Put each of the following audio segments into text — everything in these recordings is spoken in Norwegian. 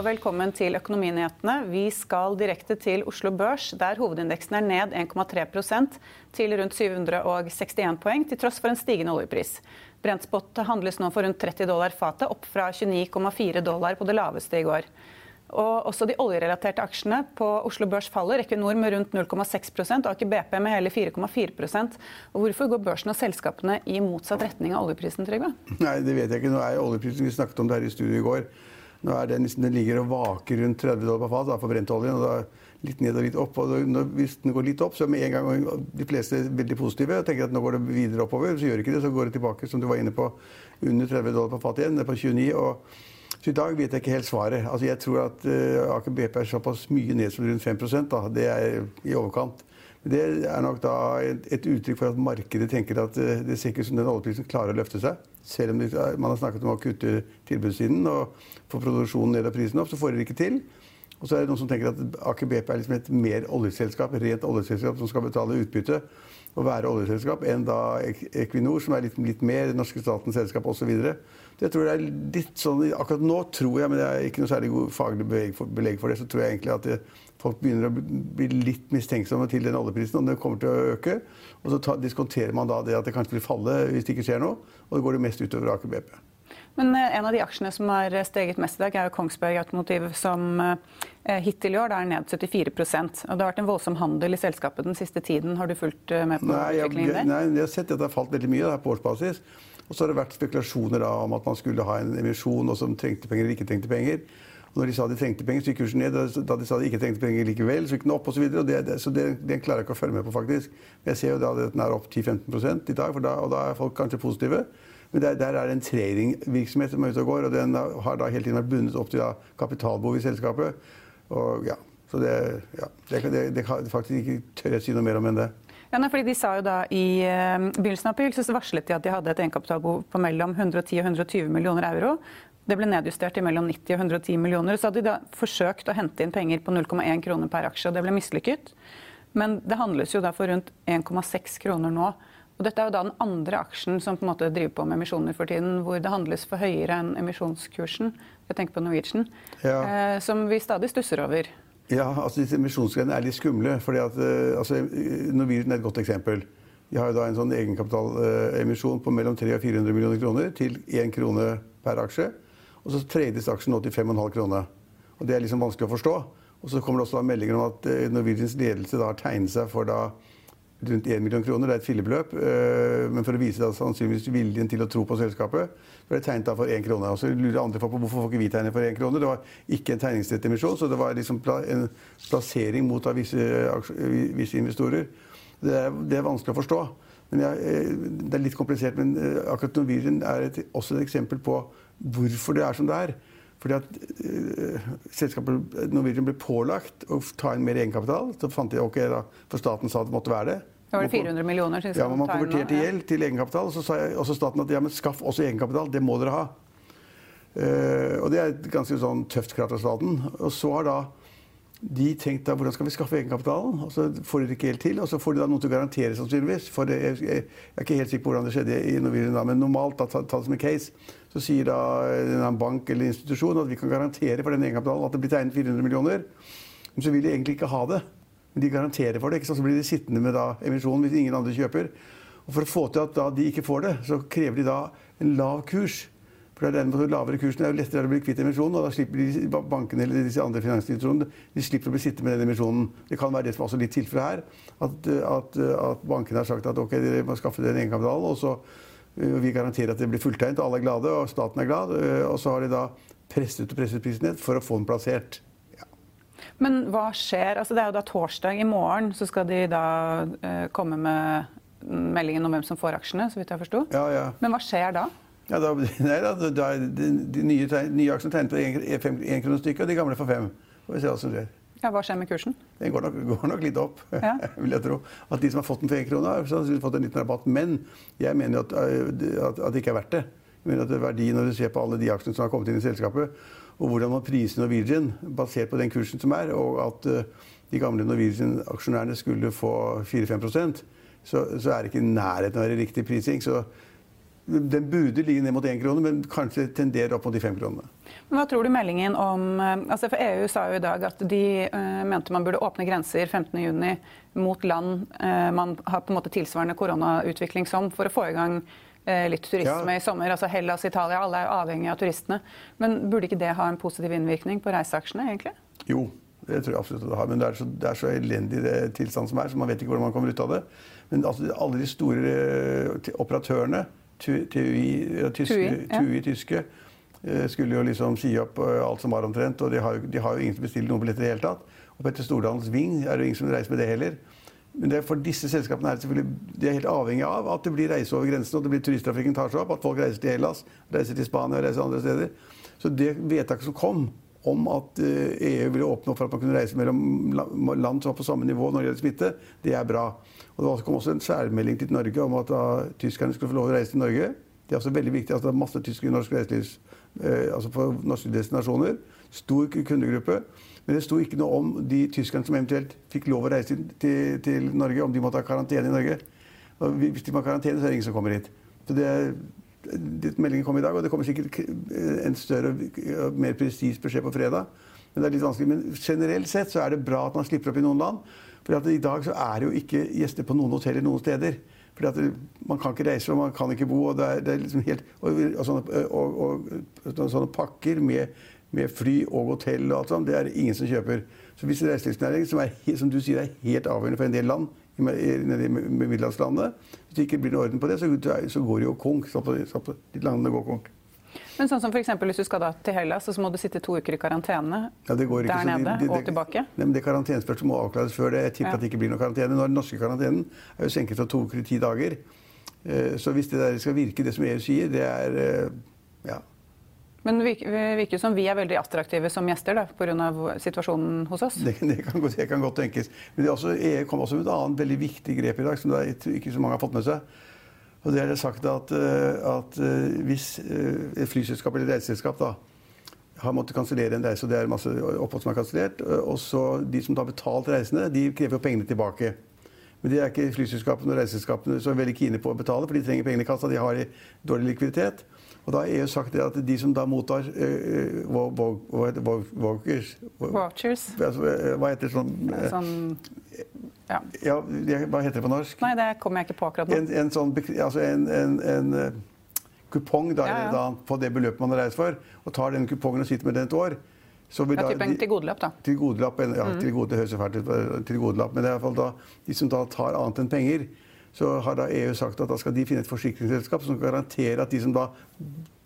og velkommen til Økonominyhetene. Vi skal direkte til Oslo Børs, der hovedindeksen er ned 1,3% til rundt 761 poeng, til tross for en stigende oljepris. Brentspot handles nå for rundt 30 dollar fatet, opp fra 29,4 dollar på det laveste i går. Og også de oljerelaterte aksjene på Oslo Børs faller. Equinor med rundt 0,6% og Aker BP med hele 4,4 Og Hvorfor går børsen og selskapene i motsatt retning av oljeprisen, Trygve? Nei, det vet jeg ikke. Nå er oljeprisen Vi snakket om det i studio i går. Nå er den, liksom, den ligger og vaker rundt 30 dollar per fat for brentoljen. og da Litt ned og litt opp. og når, Hvis den går litt opp, så er med en gang de fleste veldig positive og tenker at nå går det videre oppover. Så gjør ikke det, så går det tilbake, som du var inne på, under 30 dollar per fat igjen. Det er på 29. og så I dag vet jeg ikke helt svaret. Altså, jeg tror at uh, Aker BP er såpass mye ned som rundt 5% da. Det er i overkant. Det er nok da et, uttrykk for at markedet tenker at uh, det ser ikke ut som den oljeprisen klarer å løfte seg. Selv om man har snakket om å kutte tilbudssiden og få produksjonen ned av prisen opp, så får de det ikke til. Og så er det noen som tenker at Aker BP er liksom et mer oljeselskap, rent oljeselskap som skal betale utbytte og være oljeselskap, enn da Equinor, som er litt, litt mer norske statens selskap osv. Det tror jeg er litt sånn, Akkurat nå tror jeg, men det er ikke noe særlig god faglig belegg for, det, så tror jeg egentlig at det, folk begynner å bli litt mistenksomme til den oljeprisen, om den kommer til å øke. Og så ta, diskonterer man da det at det kanskje vil falle hvis det ikke skjer noe. Og det går det mest utover Aker BP. Men eh, en av de aksjene som har steget mest i dag, er jo Kongsberg Automotiv, som eh, hittil i år er ned 74% Og Det har vært en voldsom handel i selskapet den siste tiden. Har du fulgt eh, med på nei, utviklingen der? Nei, jeg har sett at det har falt veldig mye på årsbasis. Og så har det vært spekulasjoner da, om at man skulle ha en emisjon, og som trengte penger eller ikke trengte penger. Og når de sa de trengte penger, så gikk kursen ned. Da de sa de ikke trengte penger likevel, så gikk den opp osv. Så, det, det, så det, det, klarer jeg ikke å følge med på, faktisk. Men jeg ser jo da at den er opp 10-15 i dag, da, og da er folk kanskje positive. Men der, der er det en tradingvirksomhet som er ute og går, og den har da hele tiden vært bundet opp til kapitalbehov i selskapet. Og ja, så det, ja, det, det, det, faktisk ikke tør jeg si noe mer om enn det. Ja, nei, fordi de sa jo da I uh, begynnelsen av april så varslet de at de hadde et egenkapitalbehov på mellom 110 og 120 millioner euro. Det ble nedjustert til mellom 90 og 110 millioner. Så hadde de da forsøkt å hente inn penger på 0,1 kroner per aksje, og det ble mislykket. Men det handles jo da for rundt 1,6 kroner nå. Og dette er jo da den andre aksjen som på en måte driver på med emisjoner for tiden, hvor det handles for høyere enn emisjonskursen. Jeg tenker på Norwegian. Ja. Eh, som vi stadig stusser over. Ja, altså disse emisjonsgreiene er litt skumle. fordi at, eh, altså, Norwegian er et godt eksempel. De har jo da en sånn egenkapitalemisjon på mellom 300 og 400 millioner kroner til 1 krone per aksje. Og så trades aksjen nå til 5,5 kroner. Og det er liksom vanskelig å forstå. Og så kommer det også da meldinger om at eh, Norwegians ledelse da har tegnet seg for da rundt 1 million kroner. Det er et fillebeløp. Eh, men for å vise da, sannsynligvis viljen til å tro på selskapet, så er det tegnet da for 1 krone. Og så lurer andre folk på hvorfor får ikke vi tegne for 1 krone. Det var ikke en tegningsrett emisjon, så det var liksom en plassering mot av visse, visse investorer. Det er, det er, vanskelig å forstå. Men jeg, eh, det er litt komplisert. Men eh, akkurat Norwegian er et, også et eksempel på hvorfor det er som det er. Fordi at uh, selskapet Norwegian ble pålagt å ta inn mer egenkapital. Så fant de ok, da, for staten sa det måtte være det. Da var det 400 millioner? Ja, men Man konverterte gjeld til egenkapital. Og så sa også staten at ja, men skaff også egenkapital. Det må dere ha. Uh, og det er et ganske sånn tøft krav fra staten. Og så har da de tenkt da, hvordan skal vi skaffe egenkapitalen. Og så får de det ikke helt til. Og så får de da noen til å garantere, sannsynligvis. For jeg, jeg, jeg, er ikke helt sikker på hvordan det skjedde i Norwegian men normalt, da, ta, ta det som en case, så sier da en bank eller institusjon at vi kan garantere for den egenkapitalen at det blir tegnet 400 millioner. Men så vil de egentlig ikke ha det. Men de garanterer for det. ikke sant? Så blir de sittende med da emisjonen hvis ingen andre kjøper. Og For å få til at de ikke får det, så krever de da en lav kurs. For det er den lavere kursen er jo lettere å bli kvitt emisjonen, og da slipper de bankene eller disse andre finansinstitusjonene de slipper å bli sittende med den emisjonen. Det kan være det som er også litt tilfellet her. At, at, at bankene har sagt at ok, dere må skaffe den egenkapitalen, og så vi garanterer at det blir fulltegnet, og alle er glade, og staten er glad. uh, Og så har de da presset og presset prisen ned for å få den plassert. Men hva skjer? Altså, det er jo da torsdag i morgen, så skal de da eh, komme med meldingen om hvem som får aksjene, så vidt jeg forsto. Ja, ja. Men hva skjer da? Ja, da, nei, da, da, de, de nye, nye aksjene tegnet på én krone stykket, og de gamle for fem. Får vi se hva som skjer. Ja, hva skjer med kursen? Den går nok, går nok litt opp, Ja. vil jeg tro. At de som har fått den for én krone, har sannsynligvis fått en liten rabatt. Men jeg mener at, øh, at, at det ikke er verdt det. Jeg mener at det er verdien når du ser på alle de aksjene som har kommet inn i selskapet, og hvordan man priser Norwegian basert på den kursen som er, og at øh, de gamle Norwegian-aksjonærene skulle få 4-5 så, så er det ikke i nærheten av å være riktig prising. Så den burde ligge ned mot én krone, men kanskje tenderer opp mot de fem kronene. Men Hva tror du meldingen om eh, altså For EU sa jo i dag at de uh, mente man burde åpne grenser 15.6 mot land uh, man har på en måte tilsvarende koronautvikling som, for å få i gang uh, litt turisme Ja. i sommer. Altså Hellas, Italia, alle er avhengig av turistene. Men burde ikke det ha en positiv innvirkning på reiseaksjene, egentlig? Jo, det tror jeg absolutt det har. Men det er så, det er så elendig det tilstand som er, så man vet ikke hvordan man kommer ut av det. Men altså, alle de store operatørene, TUI, tyske, TUI, ja. TUI tyske, skulle jo liksom si opp eh, alt som var omtrent. Og de har, de har jo ingen som bestiller noen billetter i det hele tatt. Og Petter Stordalens Ving er det jo ingen som reiser med det heller. Men det, er for disse selskapene er det selvfølgelig, de er helt avhengig av at det blir reise over grensen, og det blir turisttrafikken tar seg opp, at folk reiser til Hellas, reiser til Spania, reiser andre steder. Så det vedtaket som kom om at eh, EU ville åpne opp for at man kunne reise mellom land som var på samme nivå når det gjelder smitte, det er bra. Og Det kom også en særmelding til Norge om at da, tyskerne skulle få lov å reise til Norge. Det er også veldig viktig at det er masse tyskere i norsk reiselivs, eh, altså på norske destinasjoner. Stor kundegruppe. Men det sto ikke noe om de tyskerne som eventuelt fikk lov å reise til, til, Norge, om de måtte ha karantene i Norge. Og hvis de må ha karantene, så er det ingen som kommer hit. Så det, det, meldingen kom i dag, og det kommer sikkert en større og mer presis beskjed på fredag. Men det er litt vanskelig. Men generelt sett så er det bra at man slipper opp i noen land. For i dag så er det jo ikke gjester på noen hoteller noen steder. Fordi Man kan ikke reise, og man kan ikke bo. og er, liksom helt, og, og, sånne, og, sånne pakker med, med fly og hotell og alt sånt, det er det ingen som kjøper. Så hvis reiselivsnæringen, som, som du sier er helt avgjørende for en del land nede i middelhavslandene Hvis det ikke blir noe orden på det, så, så går det jo konk. Så på, så på, de landene går konk. Men sånn som for eksempel, hvis du skal da til Hellas, så må du sitte to uker i karantene Ja, det går ikke, der nede de- de- de- og tilbake. Nei, men det Karantenespørsmålet må avklares før det. Jeg tipper Ja. at det ikke blir noe karantene. Når Den norske karantenen er jo senket fra to uker til ti dager. Eh, Så hvis det der skal virke, det som EU sier, det er eh, ja. Men det virker, som vi er veldig attraktive som gjester pga. situasjonen hos oss. Det, det, kan, det kan godt tenkes. Men det også, EU kom også med et annet veldig viktig grep i dag, som er, ikke så mange har fått med seg. Og det er sagt at, eh, at eh, hvis eh, et flyselskap eller reiseselskap har måttet kansellere en reise, og det er masse opphold som er kansellert, og så de som har betalt reisene, de krever jo pengene tilbake. Men det er ikke flyselskapene og reiseselskapene så veldig kine på å betale, for de trenger pengene i kassa, de har dårlig likviditet. Og da har EU sagt det at de som da mottar eh, hva heter det? Vouchers Vouchers. Hva heter sånn eh, Sånn, ja. ja, Hva heter det på norsk? Nei, det kommer jeg ikke på akkurat nå. En, en sånn altså en, en, en eh, kupong da, Ja, ja. da, på det beløpet man har reist for, og tar den kupongen og sitter med den et år så vil Ja, da de- tilgodelapp, da. til godelapp, en- ja, Mm. til gode, det høres fælt ut, til godelapp, men det er i hvert fall da, de som da tar annet enn penger, så har da EU sagt at da skal de finne et forsikringsselskap som kan garantere at de som da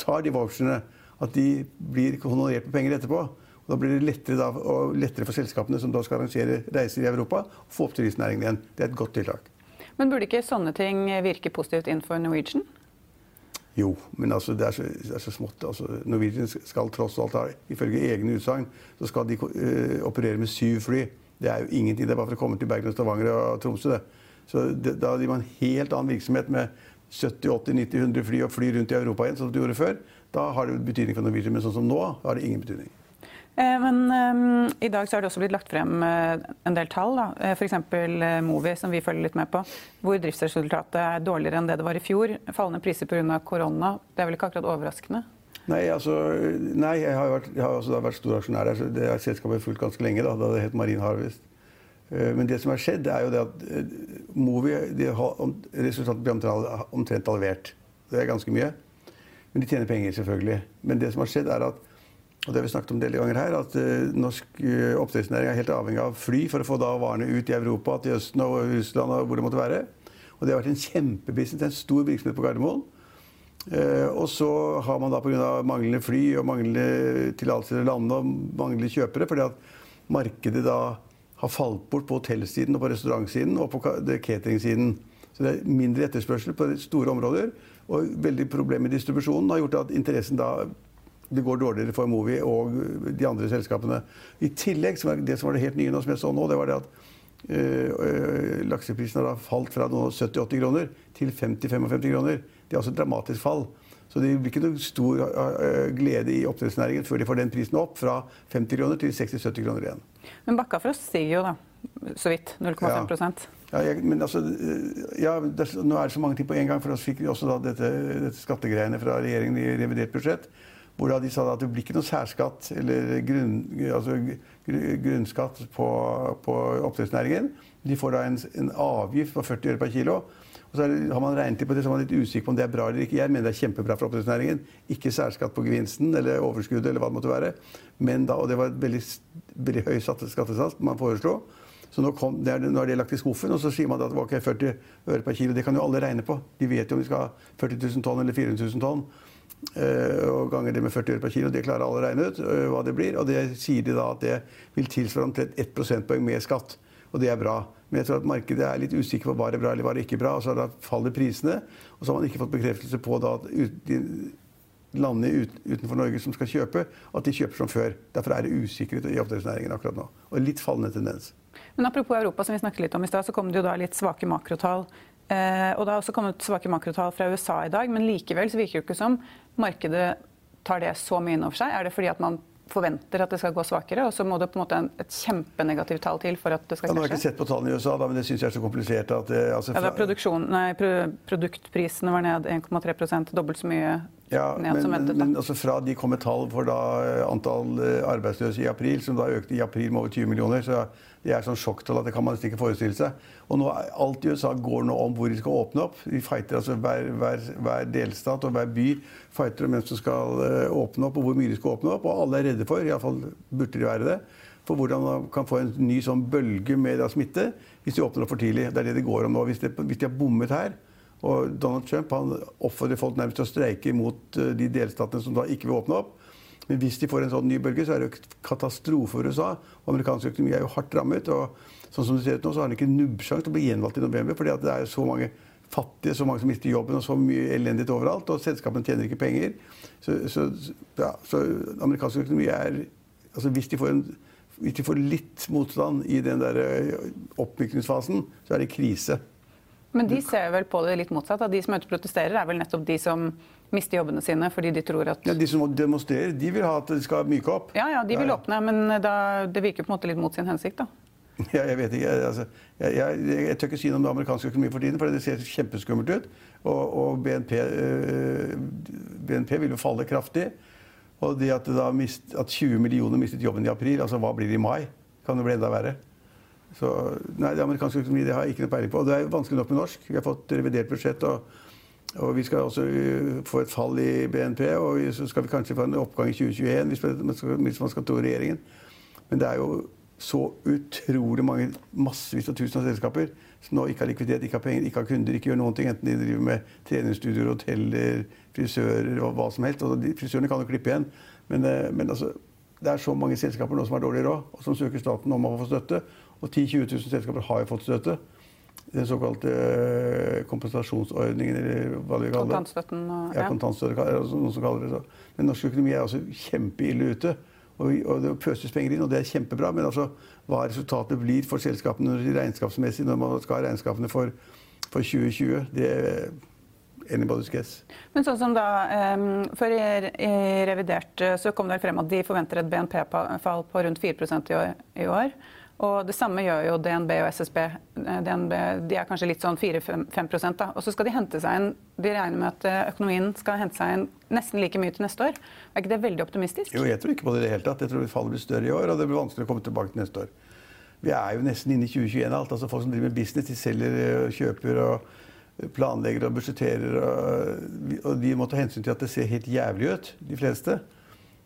tar de voucherne, at de blir honorert med penger etterpå. Og da blir det lettere, da, lettere for selskapene som da skal arrangere reiser i Europa, å få opp turistnæringen igjen. Det er et godt tiltak. Men burde ikke sånne ting virke positivt inn for Norwegian? Jo, men altså, det, er så, det er så smått. Altså, Norwegian skal tross alt ha, ifølge egne utsagn, så skal de uh, operere med syv fly. Det er jo ingenting. Det er bare for å komme til Bergen, Stavanger og Tromsø. Det. Så det, da driver man en helt annen virksomhet med 70-80-90-100 fly og fly rundt i Europa igjen, som du gjorde før. Da har det betydning for Norwegian, men sånn som nå har det ingen betydning. Eh, Men um, i dag så har det også blitt lagt frem uh, en del tall. da. F.eks. Uh, Movi, som vi følger litt med på, hvor driftsresultatet er dårligere enn det det var i fjor. Fallende priser pga. korona. Det er vel ikke akkurat overraskende? Nei, altså, nei jeg har, vært, jeg har vært stor aksjonær der. så Det har selskapet fulgt ganske lenge. Da, da det het Marine Harvest. Men det som har skjedd, er jo det at Movi resultatet blir omtrent halvert. Det er ganske mye. Men de tjener penger, selvfølgelig. Men det som har skjedd, er at og det har vi snakket om del ganger her, at uh, norsk oppdrettsnæring er helt avhengig av fly for å få da varene ut i Europa, til Østen og Russland og hvor det måtte være. Og det har vært en kjempebusiness, en stor virksomhet på Gardermoen. Og så har man da pga. manglende fly og manglende tillatelser til å lande og manglende kjøpere, fordi at markedet da har falt bort på hotellsiden og på restaurantsiden og på cateringsiden. Så det er mindre etterspørsel på store områder. Og veldig problem med distribusjonen har gjort at interessen da det går dårligere for Movi og de andre selskapene. I tillegg, som det som var det helt nye nå, som jeg så nå, det var det at øh, lakseprisen har da falt fra 70-80 kroner til 50-55 kroner. Det er altså et dramatisk fall. Så det blir ikke noe stor øh, glede i oppdrettsnæringen før de får den prisen opp fra 50 kroner til 60-70 kroner igjen. Men Bakkafrost stiger jo, da. Så vidt. 0,5 ja. Ja, jeg, men altså, ja, det, Nå er det så mange ting på en gang. For oss fikk vi også da dette, dette skattegreiene fra regjeringen i revidert budsjett. Hvor da de sa da at det blir ikke noe særskatt eller grunn, altså, grunnskatt på, på oppdrettsnæringen. De får da en, en, avgift på 40 øre per kilo. Og så har man regnet på det, så er man litt usikker på om det er bra eller ikke. Jeg mener det er kjempebra for oppdrettsnæringen. Ikke særskatt på gevinsten eller overskuddet eller hva det måtte være. Men da, og det var et veldig, veldig høy skattesats man foreslo. Så nå, kom, det er, nå, er det lagt i skuffen, og så sier man at det var ikke 40 øre per kilo. Det kan jo alle regne på. De vet jo om de skal ha 40 000 tonn eller 400 000 tonn. Uh, og ganger det med 40 øre per kilo. Det klarer alle å regne ut uh, hva det blir. Og det sier de da at det vil tilsvare omtrent 1 prosentpoeng med skatt. Og det er bra. Men jeg tror at markedet er litt usikker på hva det er bra eller hva det ikke er bra. Og så da faller prisene. Og så har man ikke fått bekreftelse på da, at landene ut, utenfor Norge som skal kjøpe, at de kjøper som før. Derfor er det usikkerhet i oppdrettsnæringen akkurat nå. Og litt fallende tendens. Men apropos Europa, som vi snakket litt om i stad, så kom det jo da litt svake makrotall. Eh, og det har også kommet svake makrotall fra USA i dag, men likevel så virker det ikke som markedet tar det så mye inn over seg. Er det fordi at man forventer at det skal gå svakere, og så må det på en måte et kjempenegativt tall til for at det skal krasje? Ja, nå har jeg ikke sett på tallene i USA, da, men det syns jeg er så komplisert at det, altså, ja, nei, Produktprisene var ned 1,3% dobbelt så mye ja, men. Men, altså fra de kom med tall for da, eh, antall eh, arbeidsløse i april, som da økte i april med over 20 millioner, så det er sånn sjokktall at det kan man ikke forestille seg. Og nå, alt i USA går nå om hvor de skal åpne opp. De fighter, altså hver, hver, hver delstat og hver by fighter om hvem som skal uh, åpne opp, og hvor mye de skal åpne opp. Og alle er redde for, iallfall burde de være det, for hvordan man kan få en ny sånn bølge med smitte hvis de åpner opp for tidlig. Det er det det går om nå. Hvis, de, hvis de har bommet her, og Donald Trump han oppfordrer folk nærmest til å streike mot eh, de delstatene som da ikke vil åpne opp. Men hvis de får en sånn ny bølge, så er det jo katastrofe for USA. Og amerikansk økonomi er jo hardt rammet. og sånn som det ser ut nå, så har han ikke nubbsjanse til å bli gjenvalgt i november. fordi det er så mange fattige, så mange som mister jobben, og så mye elendighet overalt. Og selskapene tjener ikke penger. Så, så, ja, så amerikansk økonomi er altså hvis de, en, hvis de får litt motstand i den der eh, oppmykningsfasen, så er det krise. Men de ser vel på det litt motsatt. At de som er ute og protesterer, er vel nettopp de som mister jobbene sine fordi de tror at Ja, De som demonstrerer, de vil ha at det skal myke opp? Ja, ja, de vil ja, ja. åpne, men da, det virker på en måte litt mot sin hensikt, da. Ja, jeg vet ikke. Altså, jeg, jeg, jeg, tør ikke si noe om det amerikanske økonomi for tiden, for det ser kjempeskummelt ut. Og, og BNP, øh, BNP, vil jo falle kraftig. Og det at, det mist, at 20 millioner mistet jobben i april, altså hva blir det i mai? Kan det bli enda verre? Så nei, det amerikanske økonomi det har jeg ikke noe peiling på. Og det er vanskelig nok med norsk. Vi har fått revidert budsjett, og, og, vi skal også øh, få et fall i BNP. Og så skal vi kanskje få en oppgang i 2021, hvis man skal, hvis man skal tro regjeringen. Men det er jo så utrolig mange, massevis av tusen av selskaper som nå ikke har likviditet, ikke har penger, ikke har kunder, ikke gjør noen ting. Enten de driver med treningsstudioer, hoteller, frisører og hva som helst. Og frisørene kan jo klippe igjen. Men, øh, men altså, det er så mange selskaper nå som har dårlig råd, og som søker staten om å få støtte. Og 10 000-20 000 selskaper har jo fått støtte. Den såkalte eh, kompensasjonsordningen, eller hva vi kaller det. Kontantstøtten. Og, ja, kontantstøtte, noen som kaller det så. Men norsk økonomi er altså kjempeille ute. Og, og, det pøses penger inn, og det er kjempebra. Men altså, hva resultatet blir for selskapene regnskapsmessig når man skal ha regnskapene for, for 2020, det er anybody's guess. Men sånn som da, um, Før i, i revidert eh, så kom det frem at de forventer et BNP-fall på rundt 4 i år. I år. Og Det samme gjør jo DNB og SSB. Eh, DNB, de er kanskje litt sånn 4-5 da. Og så skal de hente seg inn De regner med at eh, økonomien skal hente seg inn nesten like mye til neste år. Er ikke det veldig optimistisk? Jo, jeg tror ikke på det i det hele tatt. Jeg tror fallet blir større i år, og det blir vanskelig å komme tilbake til neste år. Vi er jo nesten inne i 2021 alt. altså Folk som driver med business, de selger og kjøper og planlegger og budsjetterer. Og, og de må ta hensyn til at det ser helt jævlig ut, de fleste.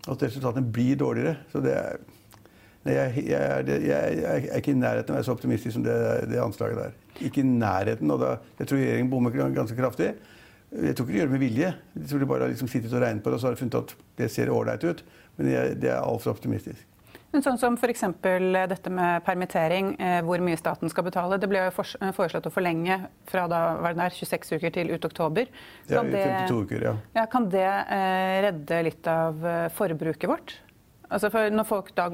Og at resultatene blir dårligere. Så det er jeg, jeg, jeg, jeg, er ikke i nærheten av å være så optimistisk som det, det anslaget der. Ikke i nærheten. og da, Jeg tror regjeringen bommer ganske kraftig. Jeg tror ikke de gjør det med vilje. Jeg tror de bare har liksom sittet og regnet på det og så har de funnet at det ser ålreit ut. Men det er altfor optimistisk. Men sånn som f.eks. dette med permittering, eh, hvor mye staten skal betale. Det ble jo eh, foreslått å forlenge fra da var det der 26 uker til ut oktober. Kan ja, 52 uker, ja. ja kan det eh, redde litt av eh, forbruket vårt? Altså for Når folk da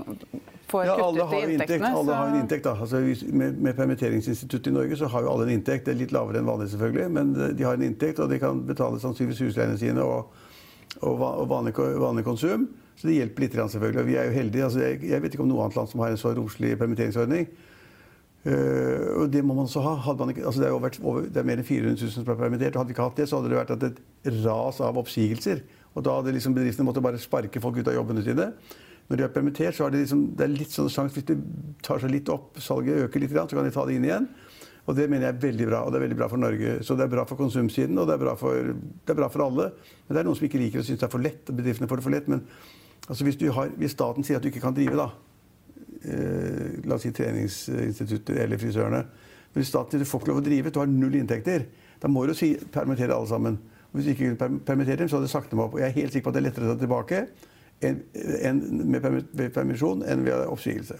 får ja, kuttet i inntektene inntekt, Alle så... har en inntekt. da. Altså, med, med permitteringsinstituttet i Norge så har jo alle en inntekt. Det er litt lavere enn vanlig, selvfølgelig, men de har en inntekt, og de kan betale sannsynligvis husleiene sine og, og, og vanlig, vanlig konsum. Så det hjelper litt, selvfølgelig. Og vi er jo heldige. Altså, jeg, jeg, vet ikke om noe annet land som har en så romslig permitteringsordning. Uh, og det må man også ha. Ikke, altså det, er vært, det, er mer enn 400 000 som er permittert. og Hadde vi ikke hatt det, så hadde det vært et ras av oppsigelser. Og da hadde liksom bedriftene måttet bare sparke folk ut av jobbene sine. Når de er permittert, så er det, liksom, det er litt sånn sjanse hvis de tar seg litt opp, salget øker litt, så kan de ta det inn igjen. Og det mener jeg er veldig bra. Og det er veldig bra for Norge. Så det er bra for konsumsiden, og det er bra for, er bra for alle. Men det er noen som ikke liker og syns det er for lett. og Bedriftene får det for lett. Men Altså hvis, har, hvis, staten sier at du ikke kan drive, da eh, La oss si treningsinstitutter eller frisørene. Men hvis staten sier du får ikke lov å drive, du har null inntekter, da må du si permittere alle sammen. Hvis vi ikke kunne permittere dem, så hadde du sagt dem opp. Og jeg er helt sikker på at det er lettere å ta tilbake en, en, med permisjon enn ved oppsigelse.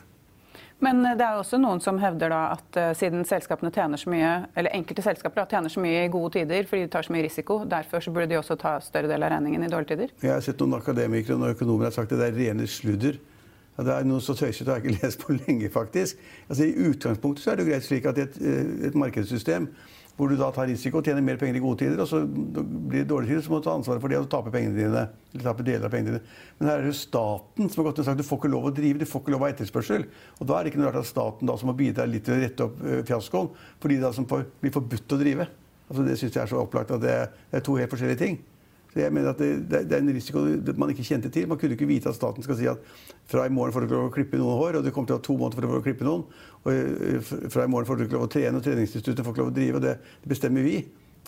Men det er også noen som hevder da at uh, siden selskapene tjener så mye, eller enkelte selskaper tjener så mye i gode tider fordi de tar så mye risiko, derfor så burde de også ta større del av regningen i dårlige tider? Jeg har sett noen akademikere og økonomer har sagt at det er rene sludder. Det er noe så tøysete har jeg ikke lest på lenge, faktisk. Altså, I utgangspunktet så er det greit slik at et, eh, et markedssystem hvor du da tar risiko og tjener mer penger i gode tider, og så blir det dårlige tider, så må du ta ansvaret for det og tape pengene dine. eller tape deler av pengene dine. Men her er det staten som har gått og sagt du får ikke lov å drive, du får ikke lov å ha etterspørsel. Og da er det ikke noe rart at staten da som må bidra litt til å rette opp uh, fiaskoen, fordi det da blir forbudt å drive. Altså Det syns jeg er så opplagt at det er to helt forskjellige ting. Så jeg mener at det, det, er en risiko man ikke kjente til. Man kunne ikke vite at staten skal si at fra i morgen får du ikke lov å klippe noen hår, og du kommer til å ha to måneder for å klippe noen. Og eh, fra i morgen får du ikke lov å trene, og treningsinstituttet får ikke lov å drive. og det, bestemmer vi.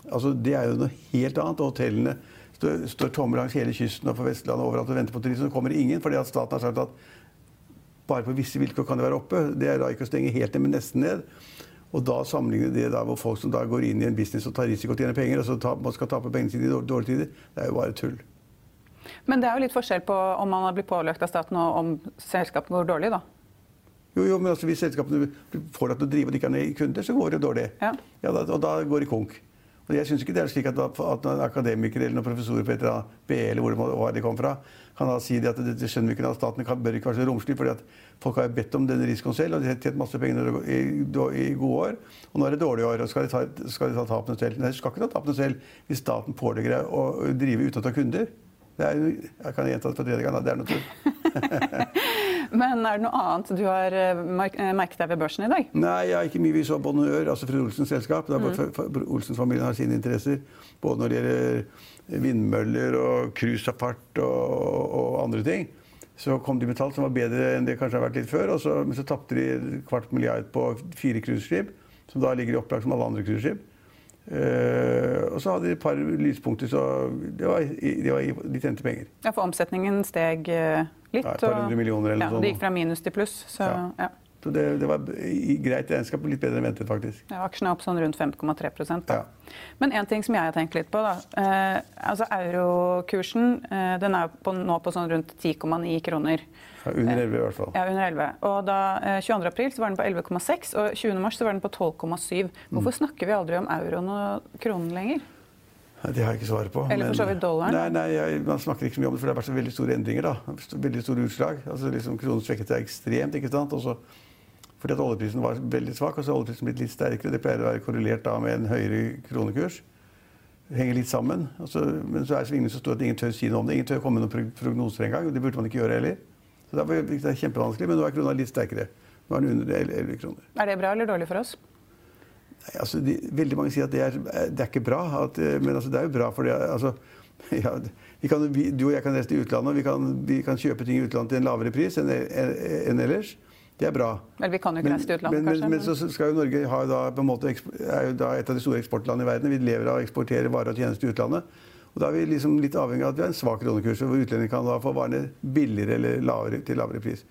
Altså, Det er jo noe helt annet. og Hotellene står, står tomme langs hele kysten og på Vestlandet overalt og venter på turister. Så kommer ingen fordi at staten har sagt at bare på visse vilkår kan det være oppe. Det er da ikke å stenge helt ned, men nesten ned. Og da sammenligner det da hvor folk som da går inn i en business og tar risiko og tjener penger, og så ta, man skal tape pengene sine i dårlige tider, det er jo bare tull. Men det er jo litt forskjell på om man har blitt pålagt av staten og om selskapet går dårlig, da? Jo, jo, men altså, hvis selskapene får deg til å drive og de ikke har kunder, så går det dårlig. Ja. Ja, da, og da går de konk. Jeg syns ikke det er slik at, at akademiker eller noen professorer på et eller annet BE eller hvor, det, de kom fra, kan da si at det, det skjønner vi ikke at staten kan, bør ikke være så romslig. fordi at folk har bedt om denne risikoen selv, og de har tjent masse penger i, i, gode år. Og nå er det dårlige år, og skal de ta, skal de ta tapene selv? Nei, de skal ikke ta tapene selv hvis staten pålegger deg å drive uten å ta kunder. Det er, jeg kan gjenta det for tredje gang. Det er noe tull. Men er det noe annet du har eh, eh, merket deg ved børsen i dag? Nei, jeg har ikke mye vi så Bonheur, altså Fru Olsens selskap. Mm. Olsens-familien har sine interesser. Både når det gjelder vindmøller og cruisefart og, og andre ting. Så kom de med tall som var bedre enn det kanskje har vært litt før. Så, men så tapte de kvart milliard på fire cruiseskip, som da ligger i opplag som alle andre cruiseskip. Uh, og så hadde de et par lyspunkter, så det var, det var, de tjente penger. Ja, For omsetningen steg uh, litt? Ja, et par hundre millioner eller ja, noe sånt. Det gikk fra minus til pluss. Så, ja. ja. så det, det, var greit regnskap, litt bedre enn ventet, faktisk. Ja, Aksjene er opp sånn rundt 5,3% ja. Men en ting som jeg har tenkt litt på, da. Uh, altså Eurokursen den er på, nå på sånn rundt 10,9 kroner. Ja, under 11 i hvert fall. Ja, under 11. Og da, 22. Eh, april så var den på 11,6, og 20. mars så var den på 12,7. Hvorfor mm. snakker vi aldri om euroen og kronen lenger? Det har jeg ikke svaret på. Eller for så vidt dollaren? Nei, nei jeg, Man snakker ikke så mye om det, for det har vært så veldig store endringer. da. Veldig store utslag. Altså liksom Kronen svekket seg ekstremt. ikke sant? Også fordi at oljeprisen var veldig svak, og så har oljeprisen blitt litt sterkere. Det pleier å være korrelert da med en høyere kronekurs. Det henger litt sammen. Altså, men så er svingene så store at ingen tør si noe om det. Ingen tør komme med noen prognoser engang. Det burde man ikke gjøre heller. Så det er kjempevanskelig, men nå er krona litt sterkere. Nå er den under 11 kroner. Er det bra eller dårlig for oss? Nei, altså, de, veldig mange sier at det er, det er ikke bra. At, eh, men altså, det er jo bra for det. Altså, ja, kan, vi, du og jeg kan reise til utlandet. Vi kan, vi kan, kjøpe ting i utlandet til en lavere pris enn, enn ellers. Det er bra. Men vi kan jo ikke reise til utlandet, men, kanskje. Men, men så skal jo Norge ha da, på en måte, er jo da et av de store eksportlandene i verden. Vi lever av å eksportere varer og tjenester til utlandet. Og da er vi liksom litt avhengig av at vi har en svak kronekurs, hvor utlendinger kan da få varene billigere eller lavere, til lavere pris.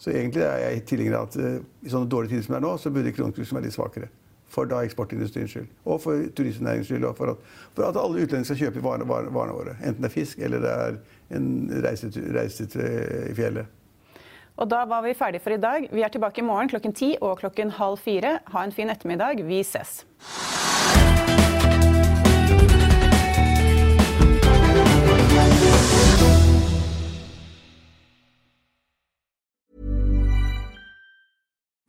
Så egentlig er jeg tilhenger av at uh, i sånne dårlige tider som det er nå, så burde kronekursen være litt svakere. For da eksportindustriens skyld. Og for turistnæringens skyld. Og for at, for at alle utlendinger skal kjøpe varene, varene, våre. Enten det er fisk eller det er en reise, i fjellet. Og da var vi ferdige for i dag. Vi er tilbake i morgen klokken ti og klokken halv fire. Ha en fin ettermiddag. Vi ses.